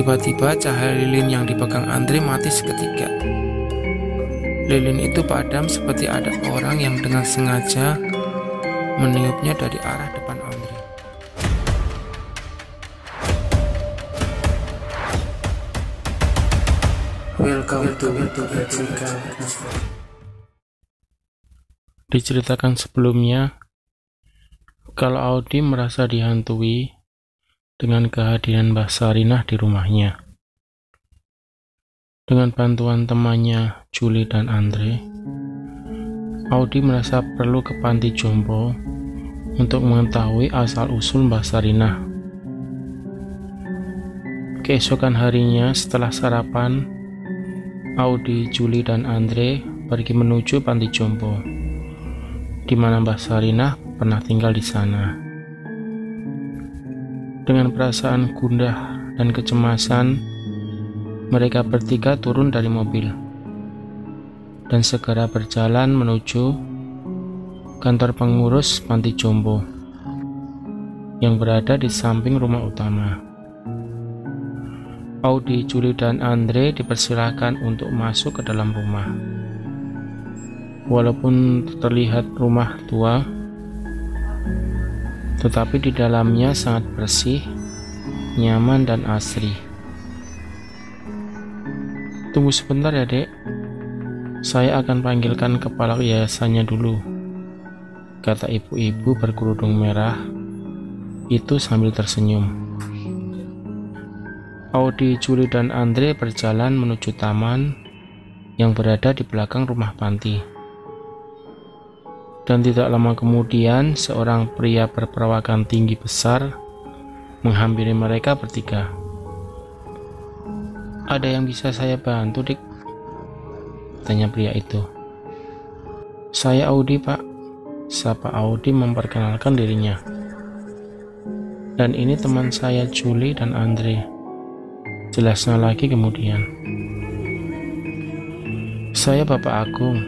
Tiba-tiba cahaya lilin yang dipegang Andre mati seketika. Lilin itu padam seperti ada orang yang dengan sengaja meniupnya dari arah depan Andre. Welcome to Diceritakan sebelumnya, kalau Audi merasa dihantui dengan kehadiran Mbah Sarinah di rumahnya. Dengan bantuan temannya Juli dan Andre, Audi merasa perlu ke panti jompo untuk mengetahui asal-usul Mbah Sarinah. Keesokan harinya setelah sarapan, Audi, Juli, dan Andre pergi menuju panti jompo, di mana Mbah Sarinah pernah tinggal di sana. Dengan perasaan gundah dan kecemasan, mereka bertiga turun dari mobil dan segera berjalan menuju kantor pengurus panti jompo yang berada di samping rumah utama. Audi, Juli, dan Andre dipersilahkan untuk masuk ke dalam rumah. Walaupun terlihat rumah tua, tetapi di dalamnya sangat bersih, nyaman, dan asri. Tunggu sebentar ya, Dek. Saya akan panggilkan kepala yayasannya dulu, kata ibu-ibu berkerudung merah itu sambil tersenyum. Audi, Juli, dan Andre berjalan menuju taman yang berada di belakang rumah panti. Dan tidak lama kemudian, seorang pria berperawakan tinggi besar menghampiri mereka bertiga. Ada yang bisa saya bantu, Dik? Tanya pria itu. Saya Audi, Pak. Sapa Audi memperkenalkan dirinya. Dan ini teman saya Julie dan Andre. Jelasnya lagi kemudian. Saya Bapak Agung,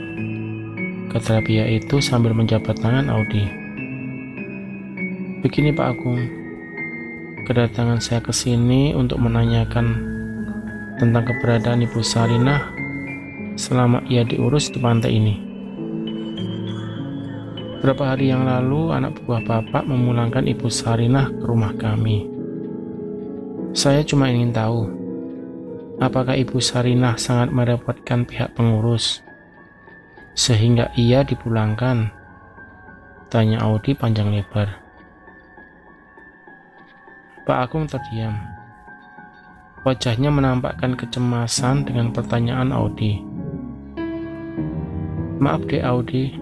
kata itu sambil menjabat tangan Audi. Begini Pak Agung, kedatangan saya ke sini untuk menanyakan tentang keberadaan Ibu Sarinah selama ia diurus di pantai ini. Beberapa hari yang lalu, anak buah Bapak memulangkan Ibu Sarinah ke rumah kami. Saya cuma ingin tahu, apakah Ibu Sarinah sangat merepotkan pihak pengurus sehingga ia dipulangkan? Tanya Audi panjang lebar. Pak Agung terdiam. Wajahnya menampakkan kecemasan dengan pertanyaan Audi. Maaf deh Audi,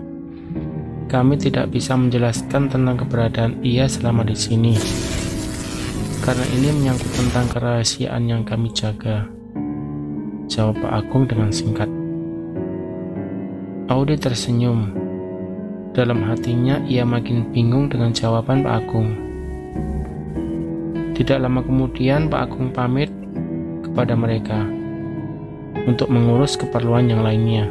kami tidak bisa menjelaskan tentang keberadaan ia selama di sini. Karena ini menyangkut tentang kerahasiaan yang kami jaga. Jawab Pak Agung dengan singkat. Audi tersenyum. Dalam hatinya ia makin bingung dengan jawaban Pak Agung. Tidak lama kemudian Pak Agung pamit kepada mereka untuk mengurus keperluan yang lainnya.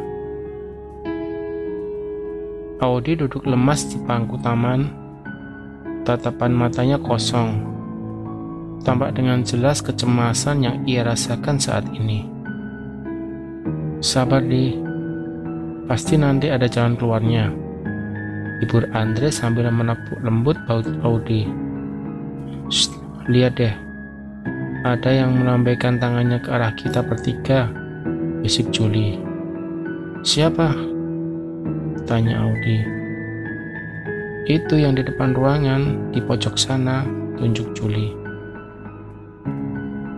Audi duduk lemas di bangku taman, tatapan matanya kosong, tampak dengan jelas kecemasan yang ia rasakan saat ini. Sabar di Pasti nanti ada jalan keluarnya. Ibu Andre sambil menepuk lembut baut Audi. Lihat deh. Ada yang melambaikan tangannya ke arah kita bertiga. Bisik Juli. Siapa? Tanya Audi. Itu yang di depan ruangan, di pojok sana, tunjuk Juli.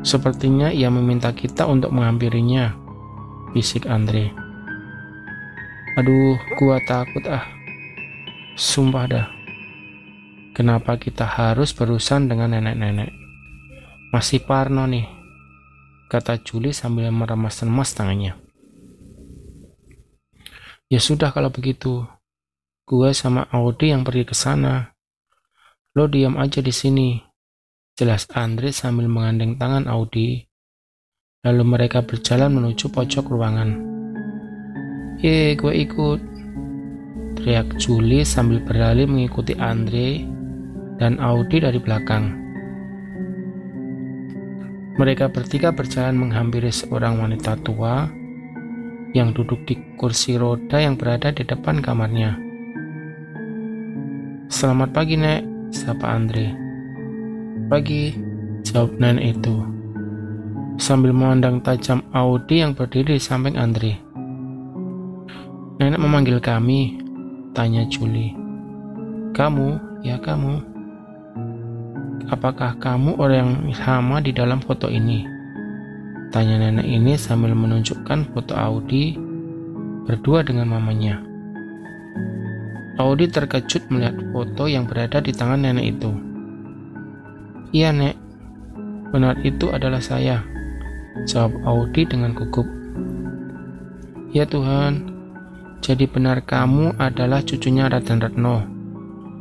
Sepertinya ia meminta kita untuk menghampirinya, bisik Andre. Aduh, gua takut ah. Sumpah dah. Kenapa kita harus berurusan dengan nenek-nenek? Masih parno nih, kata Juli sambil meremas-remas tangannya. Ya sudah kalau begitu. Gua sama Audi yang pergi ke sana. Lo diam aja di sini. Jelas Andre sambil mengandeng tangan Audi. Lalu mereka berjalan menuju pojok ruangan. Ye, gue ikut. Teriak Juli sambil berlari mengikuti Andre dan Audi dari belakang. Mereka bertiga berjalan menghampiri seorang wanita tua yang duduk di kursi roda yang berada di depan kamarnya. Selamat pagi, Nek, sapa Andre. Pagi, jawab nenek itu. Sambil memandang tajam Audi yang berdiri di samping Andre. Nenek memanggil kami, tanya Julie. Kamu, ya kamu. Apakah kamu orang yang sama di dalam foto ini? Tanya nenek ini sambil menunjukkan foto Audi berdua dengan mamanya. Audi terkejut melihat foto yang berada di tangan nenek itu. Iya, Nek. Benar itu adalah saya. Jawab Audi dengan gugup. Ya Tuhan, jadi benar kamu adalah cucunya Raden Retno.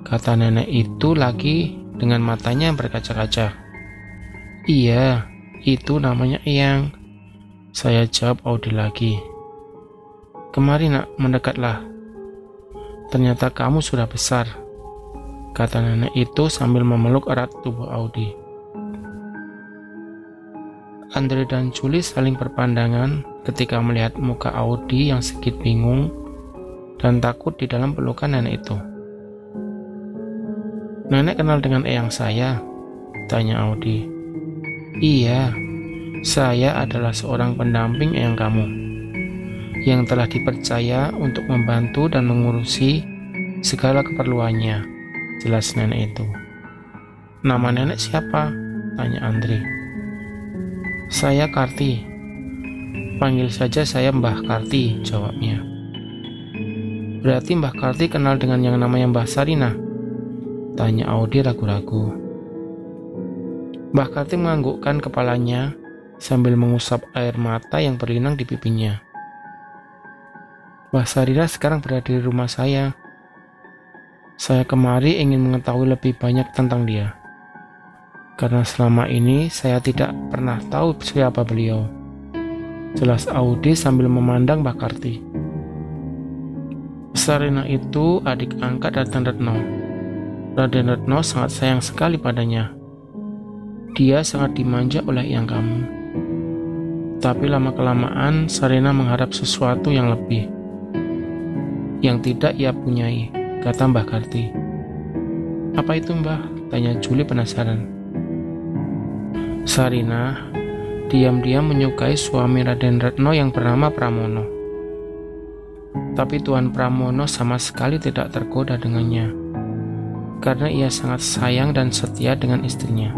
Kata nenek itu lagi dengan matanya yang berkaca-kaca. Iya, itu namanya Eyang. Saya jawab Audi lagi. Kemari nak, mendekatlah. Ternyata kamu sudah besar kata nenek itu sambil memeluk erat tubuh Audi. Andre dan Julie saling berpandangan ketika melihat muka Audi yang sedikit bingung dan takut di dalam pelukan nenek itu. Nenek kenal dengan eyang saya? Tanya Audi. Iya, saya adalah seorang pendamping eyang kamu yang telah dipercaya untuk membantu dan mengurusi segala keperluannya jelas nenek itu. Nama nenek siapa? Tanya Andri. Saya Karti. Panggil saja saya Mbah Karti, jawabnya. Berarti Mbah Karti kenal dengan yang namanya Mbah Sarina? Tanya Audi ragu-ragu. Mbah Karti menganggukkan kepalanya sambil mengusap air mata yang berlinang di pipinya. Mbah Sarina sekarang berada di rumah saya, saya kemari ingin mengetahui lebih banyak tentang dia. Karena selama ini saya tidak pernah tahu siapa beliau. Jelas Audi sambil memandang Mbak Karti. Sarina itu adik angkat Raden Retno. Raden Retno sangat sayang sekali padanya. Dia sangat dimanja oleh yang kamu. Tapi lama-kelamaan Sarina mengharap sesuatu yang lebih. Yang tidak ia punyai kata Mbah Karti. Apa itu Mbah? Tanya Juli penasaran. Sarina diam-diam menyukai suami Raden Retno yang bernama Pramono. Tapi Tuan Pramono sama sekali tidak tergoda dengannya, karena ia sangat sayang dan setia dengan istrinya.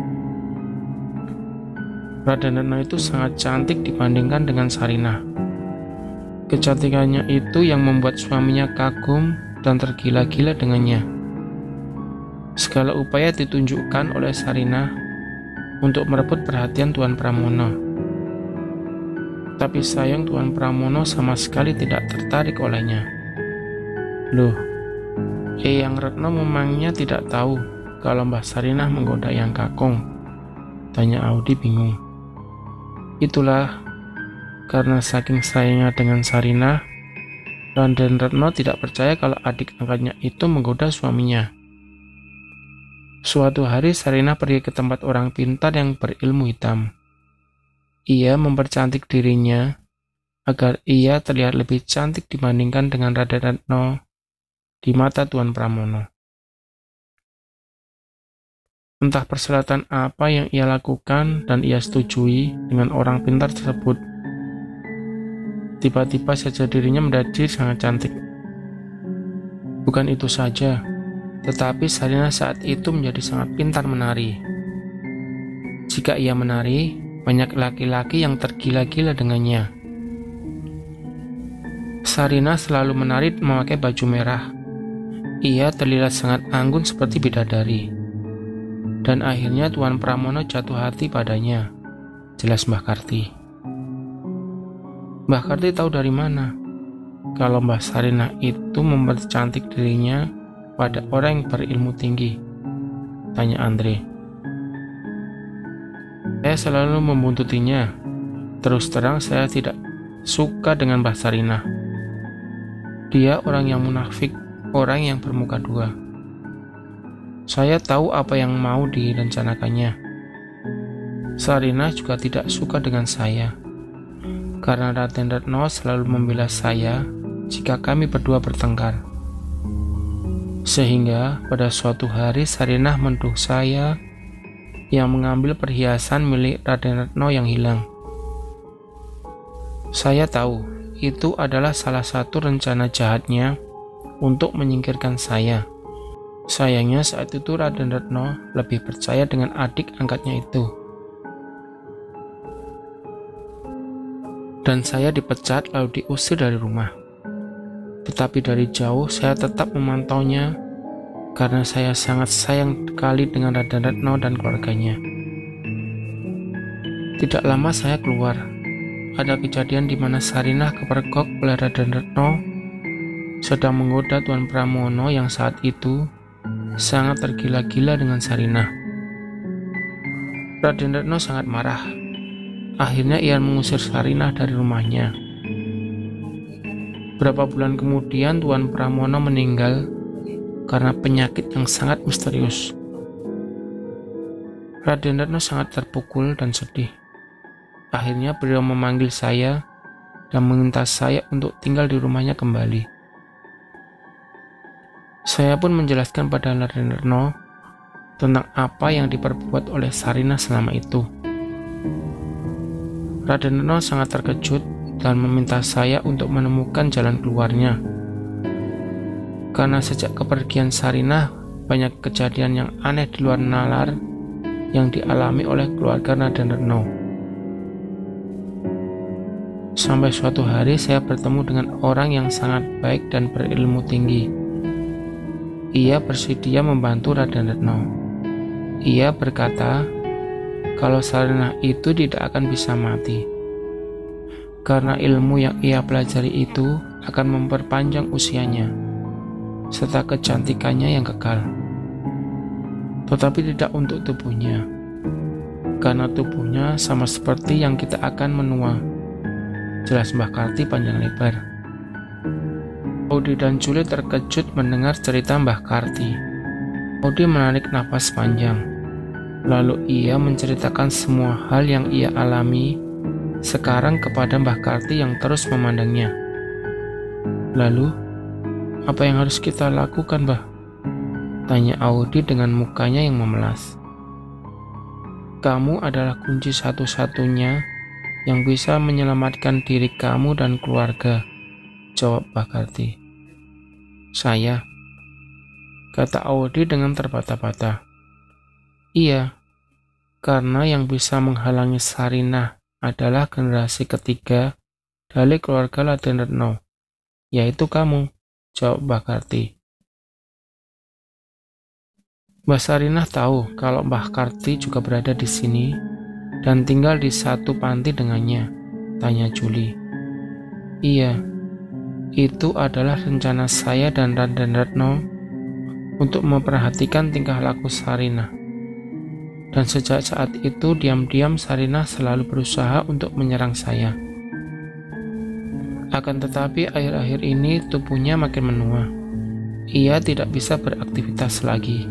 Retno itu sangat cantik dibandingkan dengan Sarina. Kecantikannya itu yang membuat suaminya kagum dan tergila-gila dengannya. Segala upaya ditunjukkan oleh Sarina untuk merebut perhatian Tuan Pramono. Tapi sayang Tuan Pramono sama sekali tidak tertarik olehnya. Loh, Eyang Retno memangnya tidak tahu kalau Mbah Sarinah menggoda Yang Kakung? Tanya Audi bingung. Itulah karena saking sayangnya dengan Sarinah, Raden Retno tidak percaya kalau adik angkatnya itu menggoda suaminya. Suatu hari Sarina pergi ke tempat orang pintar yang berilmu hitam. Ia mempercantik dirinya agar ia terlihat lebih cantik dibandingkan dengan Raden Retno di mata Tuan Pramono. Entah perselatan apa yang ia lakukan dan ia setujui dengan orang pintar tersebut Tiba-tiba saja dirinya menjadi sangat cantik. Bukan itu saja, tetapi Sarina saat itu menjadi sangat pintar menari. Jika ia menari, banyak laki-laki yang tergila-gila dengannya. Sarina selalu menari memakai baju merah. Ia terlihat sangat anggun seperti bidadari. Dan akhirnya Tuan Pramono jatuh hati padanya. Jelas Mbah Karti. Mbah Karti tahu dari mana kalau Mbah Sarina itu mempercantik dirinya pada orang yang berilmu tinggi? Tanya Andre. Saya selalu membuntutinya. Terus terang saya tidak suka dengan Mbah Sarina. Dia orang yang munafik, orang yang bermuka dua. Saya tahu apa yang mau direncanakannya. Sarina juga tidak suka dengan saya, karena Raden Retno selalu membela saya jika kami berdua bertengkar. Sehingga pada suatu hari Sarinah menduh saya yang mengambil perhiasan milik Raden Retno yang hilang. Saya tahu itu adalah salah satu rencana jahatnya untuk menyingkirkan saya. Sayangnya saat itu Raden Retno lebih percaya dengan adik angkatnya itu. dan saya dipecat lalu diusir dari rumah. Tetapi dari jauh saya tetap memantaunya karena saya sangat sayang sekali dengan Raden Retno dan keluarganya. Tidak lama saya keluar. Ada kejadian di mana Sarinah kepergok oleh Raden Retno sedang menggoda Tuan Pramono yang saat itu sangat tergila-gila dengan Sarinah. Raden Retno sangat marah Akhirnya ia mengusir Sarinah dari rumahnya. Berapa bulan kemudian Tuan Pramono meninggal karena penyakit yang sangat misterius. Raden Retno sangat terpukul dan sedih. Akhirnya beliau memanggil saya dan meminta saya untuk tinggal di rumahnya kembali. Saya pun menjelaskan pada Raden Retno tentang apa yang diperbuat oleh Sarina selama itu. Raden Reno sangat terkejut dan meminta saya untuk menemukan jalan keluarnya. Karena sejak kepergian Sarinah, banyak kejadian yang aneh di luar nalar yang dialami oleh keluarga Raden Reno. Sampai suatu hari saya bertemu dengan orang yang sangat baik dan berilmu tinggi. Ia bersedia membantu Raden Retno. Ia berkata, kalau Sarinah itu tidak akan bisa mati. Karena ilmu yang ia pelajari itu akan memperpanjang usianya, serta kecantikannya yang kekal. Tetapi tidak untuk tubuhnya, karena tubuhnya sama seperti yang kita akan menua. Jelas Mbah Karti panjang lebar. Odi dan Juli terkejut mendengar cerita Mbah Karti. Odi menarik nafas panjang. Lalu ia menceritakan semua hal yang ia alami sekarang kepada Mbah Karti yang terus memandangnya. Lalu, apa yang harus kita lakukan, Mbah? Tanya Audi dengan mukanya yang memelas. Kamu adalah kunci satu-satunya yang bisa menyelamatkan diri kamu dan keluarga, jawab Mbah Karti. Saya, kata Audi dengan terbata-bata. Iya, karena yang bisa menghalangi Sarinah adalah generasi ketiga dari keluarga Laden Retno, yaitu kamu, jawab Mbah Karti. Mbah Sarinah tahu kalau Mbah Karti juga berada di sini dan tinggal di satu panti dengannya, tanya Juli. Iya, itu adalah rencana saya dan Raden Retno untuk memperhatikan tingkah laku Sarinah. Dan sejak saat itu diam-diam Sarinah selalu berusaha untuk menyerang saya. Akan tetapi akhir-akhir ini tubuhnya makin menua. Ia tidak bisa beraktivitas lagi.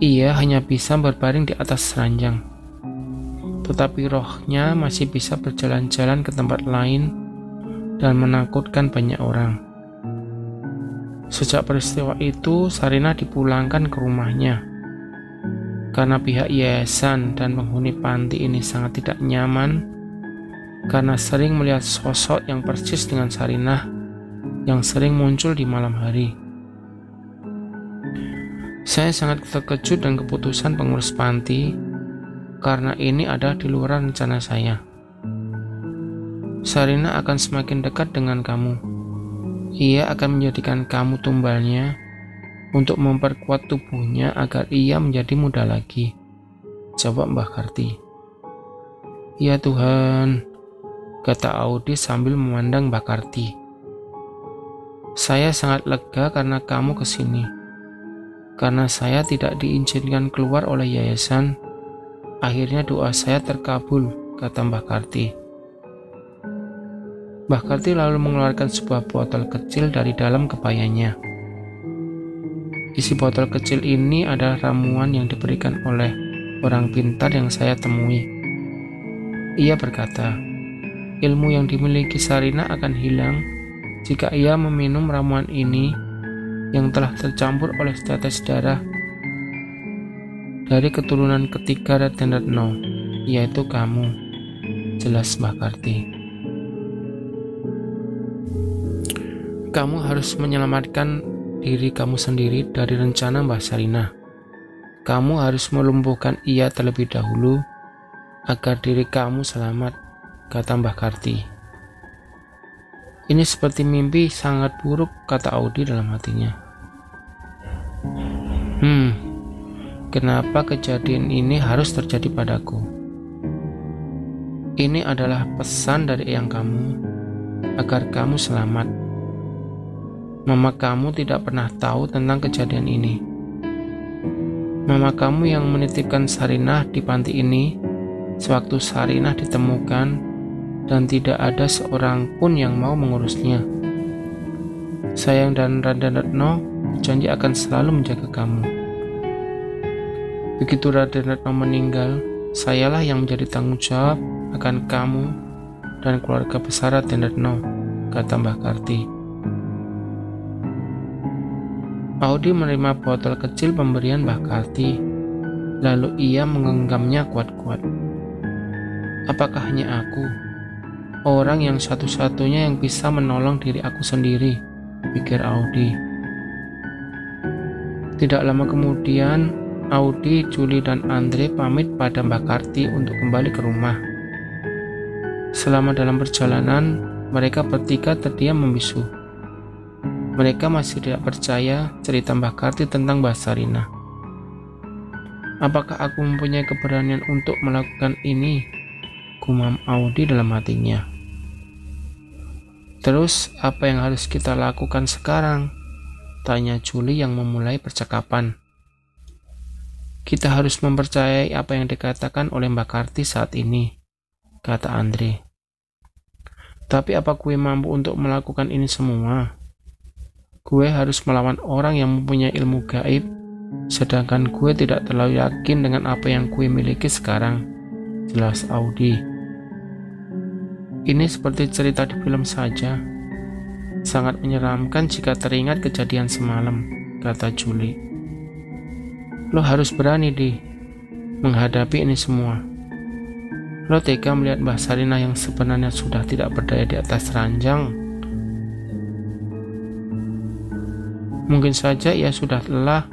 Ia hanya bisa berbaring di atas ranjang. Tetapi rohnya masih bisa berjalan-jalan ke tempat lain dan menakutkan banyak orang. Sejak peristiwa itu, Sarina dipulangkan ke rumahnya karena pihak yayasan dan penghuni panti ini sangat tidak nyaman karena sering melihat sosok yang persis dengan Sarinah yang sering muncul di malam hari. Saya sangat terkejut dan keputusan pengurus panti karena ini adalah di luar rencana saya. Sarina akan semakin dekat dengan kamu. Ia akan menjadikan kamu tumbalnya untuk memperkuat tubuhnya agar ia menjadi muda lagi. Jawab Mbah Karti. Ya Tuhan, kata Audi sambil memandang Mbah Karti. Saya sangat lega karena kamu ke sini. Karena saya tidak diizinkan keluar oleh yayasan, akhirnya doa saya terkabul, kata Mbah Karti. Mbah Karti lalu mengeluarkan sebuah botol kecil dari dalam kepayanya. Isi botol kecil ini adalah ramuan yang diberikan oleh orang pintar yang saya temui. Ia berkata, ilmu yang dimiliki Sarina akan hilang jika ia meminum ramuan ini yang telah tercampur oleh tetes darah dari keturunan ketiga Raden Retno, yaitu kamu, jelas Mbah Karti. Kamu harus menyelamatkan diri kamu sendiri dari rencana Mbah Sarina. Kamu harus melumpuhkan ia terlebih dahulu agar diri kamu selamat, kata Mbah Karti. Ini seperti mimpi sangat buruk, kata Audi dalam hatinya. Hmm, kenapa kejadian ini harus terjadi padaku? Ini adalah pesan dari yang kamu agar kamu selamat. Mama kamu tidak pernah tahu tentang kejadian ini. Mama kamu yang menitipkan Sarinah di panti ini sewaktu Sarinah ditemukan dan tidak ada seorang pun yang mau mengurusnya. Sayang dan Raden Retno berjanji akan selalu menjaga kamu. Begitu Raden Retno meninggal, sayalah yang menjadi tanggung jawab akan kamu dan keluarga besar Raden Retno, kata Mbah Karti. Audi menerima botol kecil pemberian Mbah Karti, lalu ia menggenggamnya kuat-kuat. Apakah hanya aku, orang yang satu-satunya yang bisa menolong diri aku sendiri, pikir Audi. Tidak lama kemudian, Audi, Juli, dan Andre pamit pada Mbak Karti untuk kembali ke rumah. Selama dalam perjalanan, mereka bertiga terdiam membisu. Mereka masih tidak percaya cerita Mbak Karti tentang Mbak Sarina. Apakah aku mempunyai keberanian untuk melakukan ini? Gumam Audi dalam hatinya. Terus, apa yang harus kita lakukan sekarang? Tanya Juli yang memulai percakapan. Kita harus mempercayai apa yang dikatakan oleh Mbak Karti saat ini, kata Andre. Tapi apa kue mampu untuk melakukan ini semua? Gue harus melawan orang yang mempunyai ilmu gaib, sedangkan gue tidak terlalu yakin dengan apa yang gue miliki sekarang. Jelas Audi. Ini seperti cerita di film saja, Sangat menyeramkan jika teringat kejadian semalam, kata Juli. Lo harus berani, di menghadapi ini semua. Lo tega melihat Mbah Sarina yang sebenarnya sudah tidak berdaya di atas ranjang. Mungkin saja ia sudah lelah,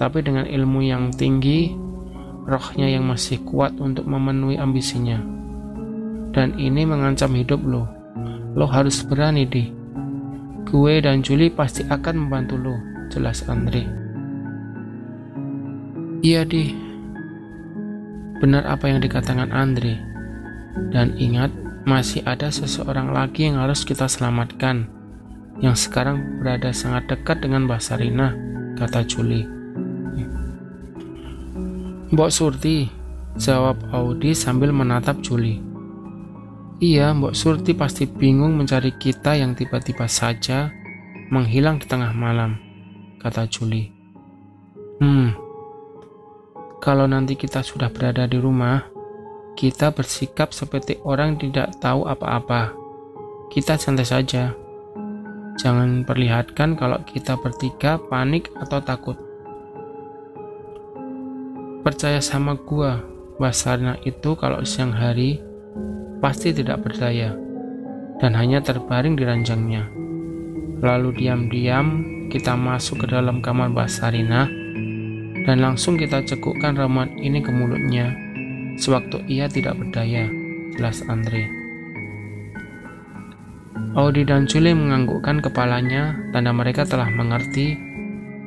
tapi dengan ilmu yang tinggi, rohnya yang masih kuat untuk memenuhi ambisinya. Dan ini mengancam hidup lo. Lo harus berani, di. Gue dan Julie pasti akan membantu lo, jelas Andre. Iya, di. Benar apa yang dikatakan Andre. Dan ingat, masih ada seseorang lagi yang harus kita selamatkan, yang sekarang berada sangat dekat dengan Mbak Sarina, kata Julie. Mbok Surti, jawab Audi sambil menatap Julie. Iya, Mbok Surti pasti bingung mencari kita yang tiba-tiba saja menghilang di tengah malam, kata Juli. Hmm, kalau nanti kita sudah berada di rumah, kita bersikap seperti orang tidak tahu apa-apa. Kita santai saja. Jangan perlihatkan kalau kita bertiga panik atau takut. Percaya sama gua, Basarna itu kalau siang hari pasti tidak berdaya dan hanya terbaring di ranjangnya. Lalu diam-diam kita masuk ke dalam kamar Mbak Sarina dan langsung kita cekukkan ramuan ini ke mulutnya sewaktu ia tidak berdaya, jelas Andre. Audi dan Julie menganggukkan kepalanya tanda mereka telah mengerti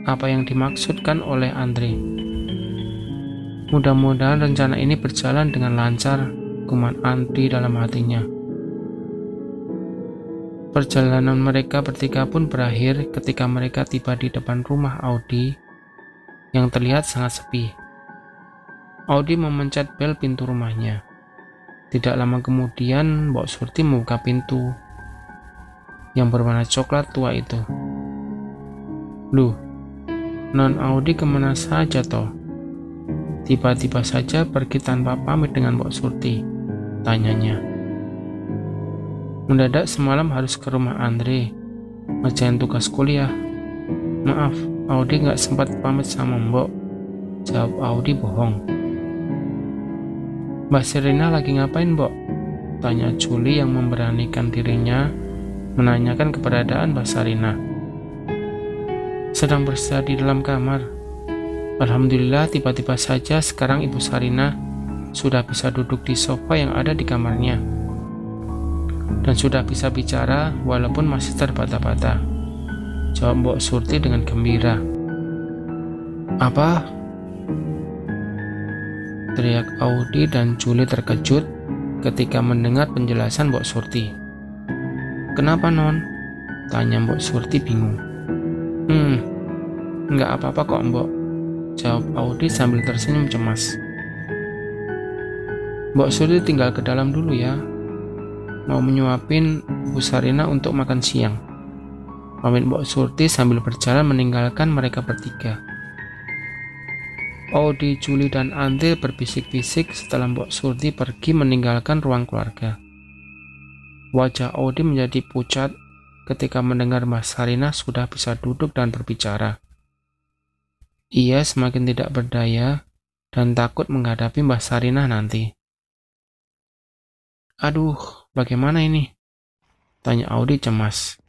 apa yang dimaksudkan oleh Andre. Mudah-mudahan rencana ini berjalan dengan lancar kuman anti dalam hatinya. Perjalanan mereka bertiga pun berakhir ketika mereka tiba di depan rumah Audi yang terlihat sangat sepi. Audi memencet bel pintu rumahnya. Tidak lama kemudian, Mbok Surti membuka pintu yang berwarna coklat tua itu. Loh, non Audi ke mana saja toh? Tiba-tiba saja pergi tanpa pamit dengan Mbok Surti. Tanyanya. Mendadak semalam harus ke rumah Andre, ngerjain tugas kuliah. Maaf, Audi nggak sempat pamit sama Mbok. Jawab Audi bohong. Mbak Serena lagi ngapain, Mbok? Tanya Juli yang memberanikan dirinya menanyakan keberadaan Mbak Sarina. Sedang berada di dalam kamar. Alhamdulillah tiba-tiba saja sekarang Ibu Sarina sudah bisa duduk di sofa yang ada di kamarnya dan sudah bisa bicara walaupun masih terbata-bata. Jawab Mbok Surti dengan gembira. Apa? Teriak Audi dan Juli terkejut ketika mendengar penjelasan Mbok Surti. Kenapa non? Tanya Mbok Surti bingung. Hmm, nggak apa-apa kok Mbok. Jawab Audi sambil tersenyum cemas. Mbok Surti tinggal ke dalam dulu ya. Mau menyuapin Bu Sarina untuk makan siang. Pamit Mbok Surti sambil berjalan meninggalkan mereka bertiga. Audi, Juli, dan Andre berbisik-bisik setelah Mbok Surti pergi meninggalkan ruang keluarga. Wajah Audi menjadi pucat ketika mendengar Mas Sarina sudah bisa duduk dan berbicara. Ia semakin tidak berdaya dan takut menghadapi Mbak Sarina nanti. Aduh, bagaimana ini? Tanya Audi cemas.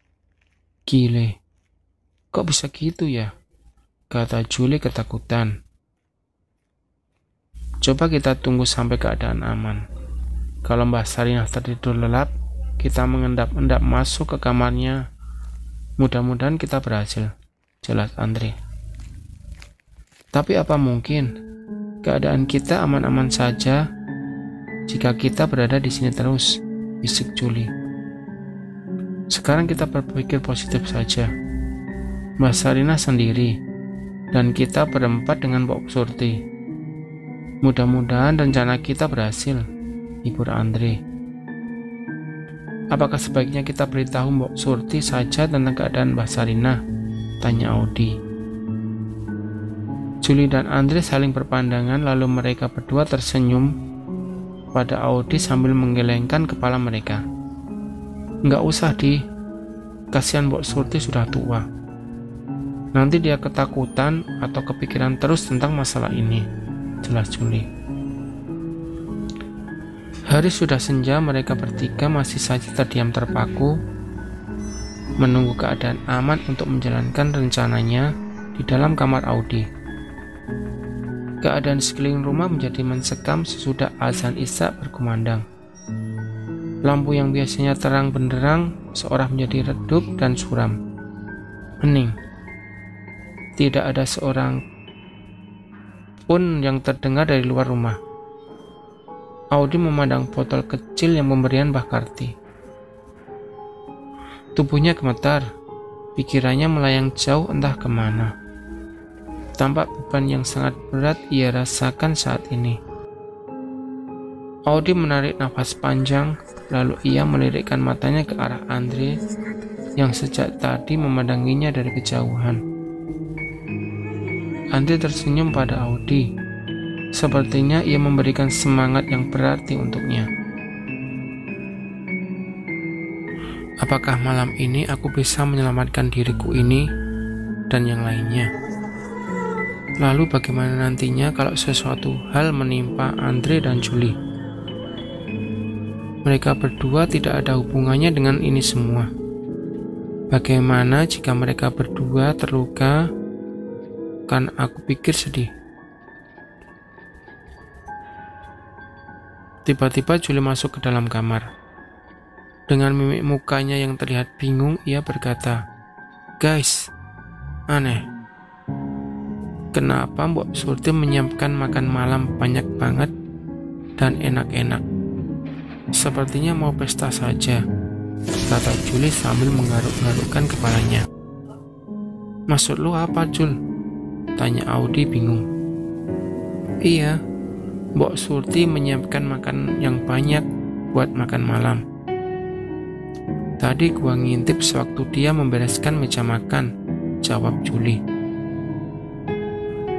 Gile, kok bisa gitu ya? Kata Julie ketakutan. Coba kita tunggu sampai keadaan aman. Kalau Mbak Sarina tertidur lelap, kita mengendap-endap masuk ke kamarnya. Mudah-mudahan kita berhasil. Jelas Andre. Tapi apa mungkin keadaan kita aman-aman saja jika kita berada di sini terus, bisik Juli. Sekarang kita berpikir positif saja. Mbak Sarina sendiri, dan kita berempat dengan Mbok Surti. Mudah-mudahan rencana kita berhasil, Ibu Andre. Apakah sebaiknya kita beritahu Mbok Surti saja tentang keadaan Mbak Sarina? Tanya Audi. Juli dan Andre saling berpandangan lalu mereka berdua tersenyum pada Audi sambil menggelengkan kepala mereka. Nggak usah di, kasihan Mbok Surti sudah tua. Nanti dia ketakutan atau kepikiran terus tentang masalah ini, jelas Juli. Hari sudah senja, mereka bertiga masih saja terdiam terpaku, menunggu keadaan aman untuk menjalankan rencananya di dalam kamar Audi. Keadaan sekeliling rumah menjadi mencekam sesudah azan isya berkumandang. Lampu yang biasanya terang benderang seorang menjadi redup dan suram. Hening. Tidak ada seorang pun yang terdengar dari luar rumah. Audi memandang botol kecil yang pemberian Mbah Karti. Tubuhnya gemetar, pikirannya melayang jauh entah ke mana. Tampak beban yang sangat berat ia rasakan saat ini. Audi menarik nafas panjang, lalu ia melirikkan matanya ke arah Andre yang sejak tadi memandanginya dari kejauhan. Andre tersenyum pada Audi. Sepertinya ia memberikan semangat yang berarti untuknya. Apakah malam ini aku bisa menyelamatkan diriku ini dan yang lainnya? Lalu bagaimana nantinya kalau sesuatu hal menimpa Andre dan Julie? Mereka berdua tidak ada hubungannya dengan ini semua. Bagaimana jika mereka berdua terluka? Kan aku pikir sedih. Tiba-tiba Julie masuk ke dalam kamar. Dengan mimik mukanya yang terlihat bingung, ia berkata, "Guys, aneh. Kenapa Mbok Surti menyiapkan makan malam banyak banget dan enak-enak? Sepertinya mau pesta saja, kata Juli sambil menggaruk-garukkan kepalanya. Maksud lu apa, Jul? Tanya Audi bingung. Iya, Mbok Surti menyiapkan makan yang banyak buat makan malam. Tadi gua ngintip sewaktu dia membereskan meja makan, jawab Juli.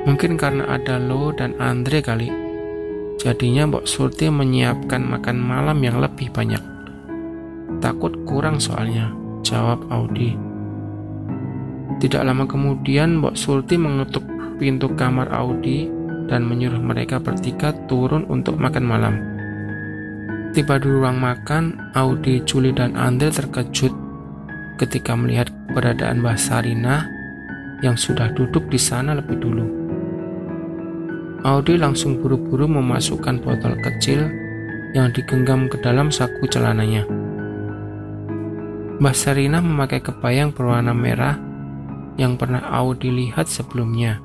Mungkin karena ada lo dan Andre kali. Jadinya Mbok Surti menyiapkan makan malam yang lebih banyak. Takut kurang soalnya, jawab Audi. Tidak lama kemudian Mbok Surti mengetuk pintu kamar Audi dan menyuruh mereka bertiga turun untuk makan malam. Tiba di ruang makan, Audi, Juli, dan Andre terkejut ketika melihat keberadaan Mbak Sarina yang sudah duduk di sana lebih dulu. Audi langsung buru-buru memasukkan botol kecil yang digenggam ke dalam saku celananya. Mbak Sarina memakai kebayang berwarna merah yang pernah Audi lihat sebelumnya.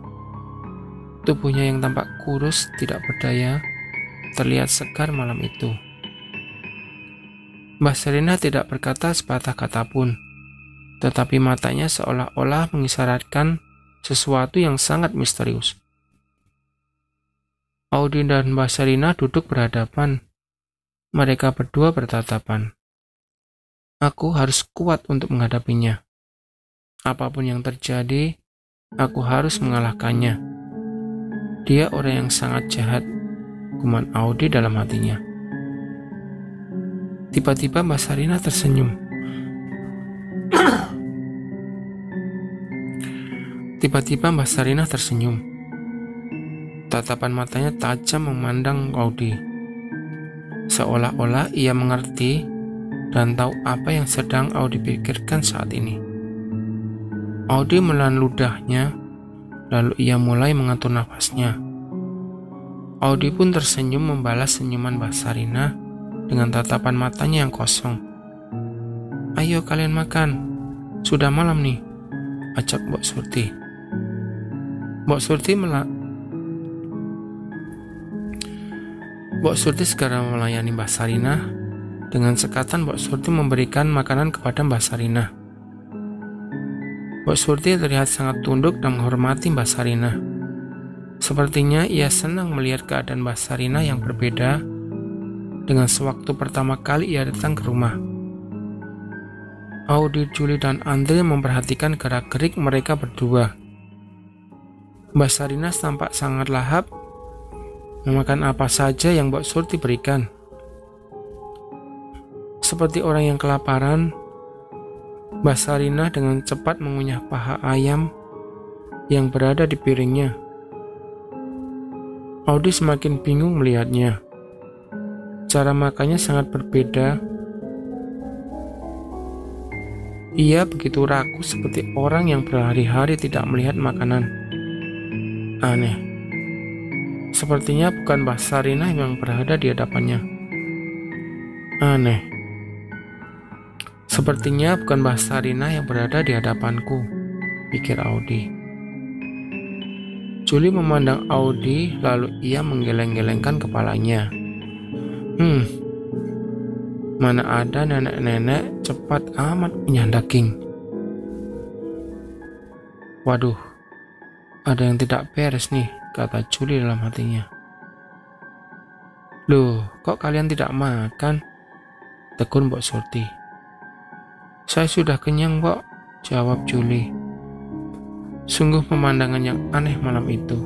Tubuhnya yang tampak kurus, tidak berdaya, terlihat segar malam itu. Mbak Serina tidak berkata sepatah kata pun, tetapi matanya seolah-olah mengisyaratkan sesuatu yang sangat misterius. Audi dan Mbak Serina duduk berhadapan. Mereka berdua bertatapan. Aku harus kuat untuk menghadapinya. Apa pun yang terjadi, aku harus mengalahkannya. Dia orang yang sangat jahat, kuman Audi dalam hatinya. Tiba-tiba Mbak Sarina tersenyum. Tiba-tiba Mbak Sarina tersenyum. Tatapan matanya tajam memandang Audi. Seolah-olah ia mengerti dan tahu apa yang sedang Audi pikirkan saat ini. Audi menelan ludahnya, lalu ia mulai mengatur nafasnya. Audi pun tersenyum membalas senyuman Mbak Sarina dengan tatapan matanya yang kosong. Ayo kalian makan, sudah malam nih, ajak Mbok Surti. Mbok Surti melak Mbok Surti segera melayani Mbak Sarina. Dengan sekatan Mbok Surti memberikan makanan kepada Mbak Sarina. Mbok Surti terlihat sangat tunduk dan menghormati Mbak Sarina. Sepertinya ia senang melihat keadaan Mbak Sarina yang berbeda dengan sewaktu pertama kali ia datang ke rumah. Audi, Julie, dan Andre memperhatikan gerak-gerik mereka berdua. Mbak Sarina tampak sangat lahap memakan apa saja yang Mbak Surti berikan. Seperti orang yang kelaparan, Mbak Sarina dengan cepat mengunyah paha ayam yang berada di piringnya. Audi semakin bingung melihatnya. Cara makannya sangat berbeda. Ia begitu ragu seperti orang yang berhari-hari tidak melihat makanan. Aneh. Sepertinya bukan Mbah Sarina yang berada di hadapannya. Aneh. Sepertinya bukan Mbah Sarina yang berada di hadapanku, pikir Audi. Juli memandang Audi, lalu ia menggeleng-gelengkan kepalanya. Hmm, mana ada nenek-nenek cepat amat punya daging. Waduh, ada yang tidak beres nih, kata Juli dalam hatinya. Loh, kok kalian tidak makan? Tekun Mbok Surti. Saya sudah kenyang, Mbok, jawab Juli. Sungguh pemandangan yang aneh malam itu.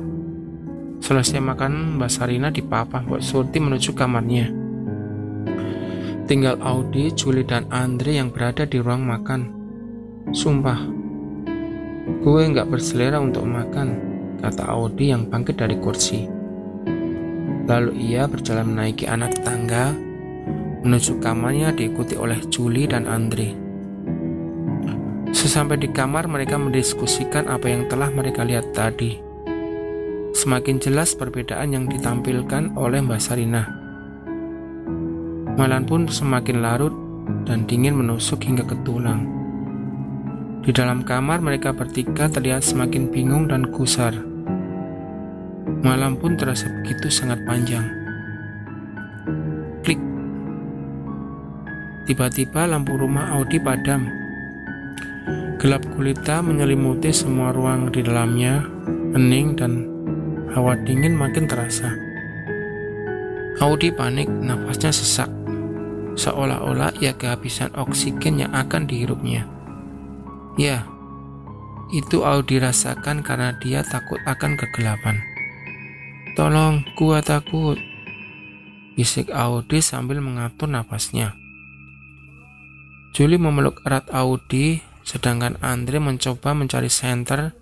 Selesai makan, Mbak Sarina dipapah Mbok Surti menuju kamarnya. Tinggal Audi, Julie, dan Andre yang berada di ruang makan. Sumpah, gue nggak berselera untuk makan, kata Audi yang bangkit dari kursi. Lalu ia berjalan menaiki anak tangga menuju kamarnya diikuti oleh Julie dan Andre. Sesampai di kamar mereka mendiskusikan apa yang telah mereka lihat tadi. Semakin jelas perbedaan yang ditampilkan oleh Mbak Sarina. Malam pun semakin larut dan dingin menusuk hingga ke tulang. Di dalam kamar mereka bertiga terlihat semakin bingung dan kusar. Malam pun terasa begitu sangat panjang. Klik. Tiba-tiba lampu rumah Audi padam. Gelap gulita menyelimuti semua ruang di dalamnya, hening dan hawa dingin makin terasa. Audi panik, nafasnya sesak seolah-olah ia kehabisan oksigen yang akan dihirupnya. Ya, itu Audi rasakan karena dia takut akan kegelapan. Tolong, gua takut, Bisik Audi sambil mengatur napasnya. Julie memeluk erat Audi, sedangkan Andre mencoba mencari senter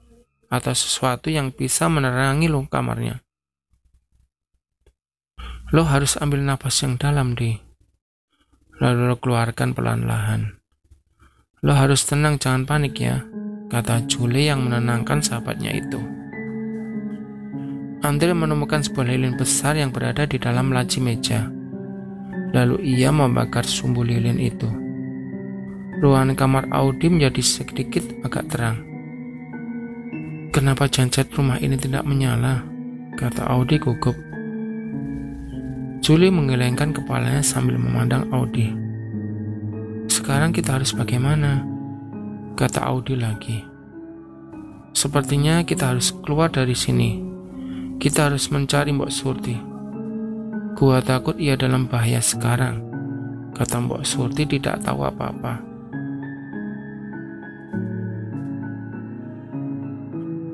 atau sesuatu yang bisa menerangi luka kamarnya. Lo harus ambil napas yang dalam, di. Lalu lo keluarkan pelan-lahan. Lo harus tenang, jangan panik ya, kata Julie yang menenangkan sahabatnya itu. Andre menemukan sebuah lilin besar yang berada di dalam laci meja. Lalu ia membakar sumbu lilin itu. Ruangan kamar Audi menjadi sedikit agak terang. Kenapa janset rumah ini tidak menyala? Kata Audi gugup. Julie menggelengkan kepalanya sambil memandang Audi. Sekarang kita harus bagaimana? Kata Audi lagi. Sepertinya kita harus keluar dari sini. Kita harus mencari Mbok Surti. Gua takut ia dalam bahaya sekarang. Kata Mbok Surti tidak tahu apa-apa.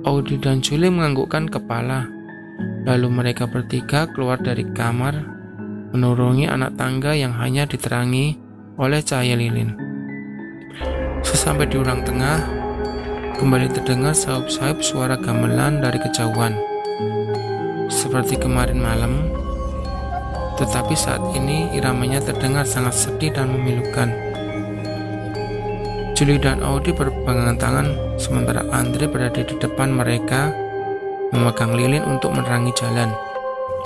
Audi dan Julie menganggukkan kepala. Lalu mereka bertiga keluar dari kamar, menurungi anak tangga yang hanya diterangi oleh cahaya lilin. Sesampai di ruang tengah, kembali terdengar sahup-sahup suara gamelan dari kejauhan. Seperti kemarin malam, tetapi saat ini iramanya terdengar sangat sedih dan memilukan. Julie dan Audi berpegangan tangan, sementara Andre berada di depan mereka, memegang lilin untuk menerangi jalan.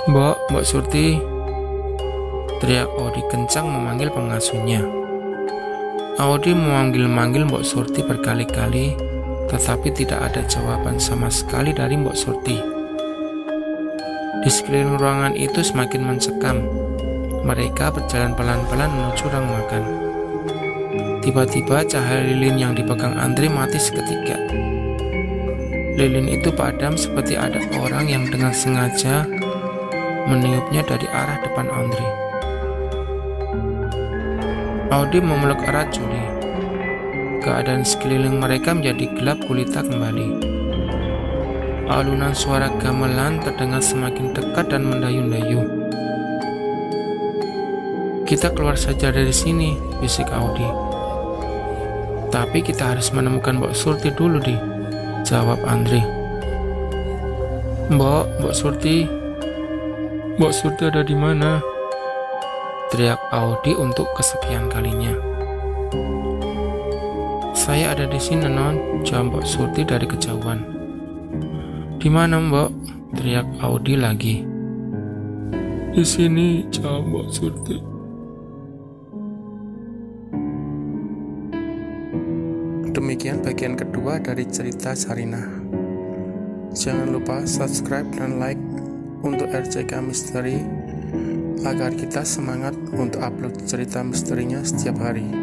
Mbok, Mbok Surti, teriak Audi kencang memanggil pengasuhnya. Audi memanggil-manggil Mbok Surti berkali-kali, tetapi tidak ada jawaban sama sekali dari Mbok Surti. Di sekeliling ruangan itu semakin mencekam. Mereka berjalan pelan-pelan menuju ruang makan. Tiba-tiba cahaya lilin yang dipegang Andre mati seketika. Lilin itu padam seperti ada orang yang dengan sengaja meniupnya dari arah depan Andre. Audi memeluk erat Julie. Keadaan sekeliling mereka menjadi gelap gulita kembali. Alunan suara gamelan terdengar semakin dekat dan mendayun-dayu. Kita keluar saja dari sini, bisik Audi. Tapi kita harus menemukan Mbok Surti dulu, di. Jawab Andri. Mbok, Mbok Surti. Mbok Surti ada di mana? Teriak Audi untuk kesekian kalinya. Saya ada di sini, Non. Jawab Mbok Surti dari kejauhan. Di mana, Mbok? Teriak Audi lagi. Di sini, jawab Mbok Surti. Demikian bagian kedua dari cerita Sarinah. Jangan lupa subscribe dan like untuk RCK Misteri agar kita semangat untuk upload cerita misterinya setiap hari.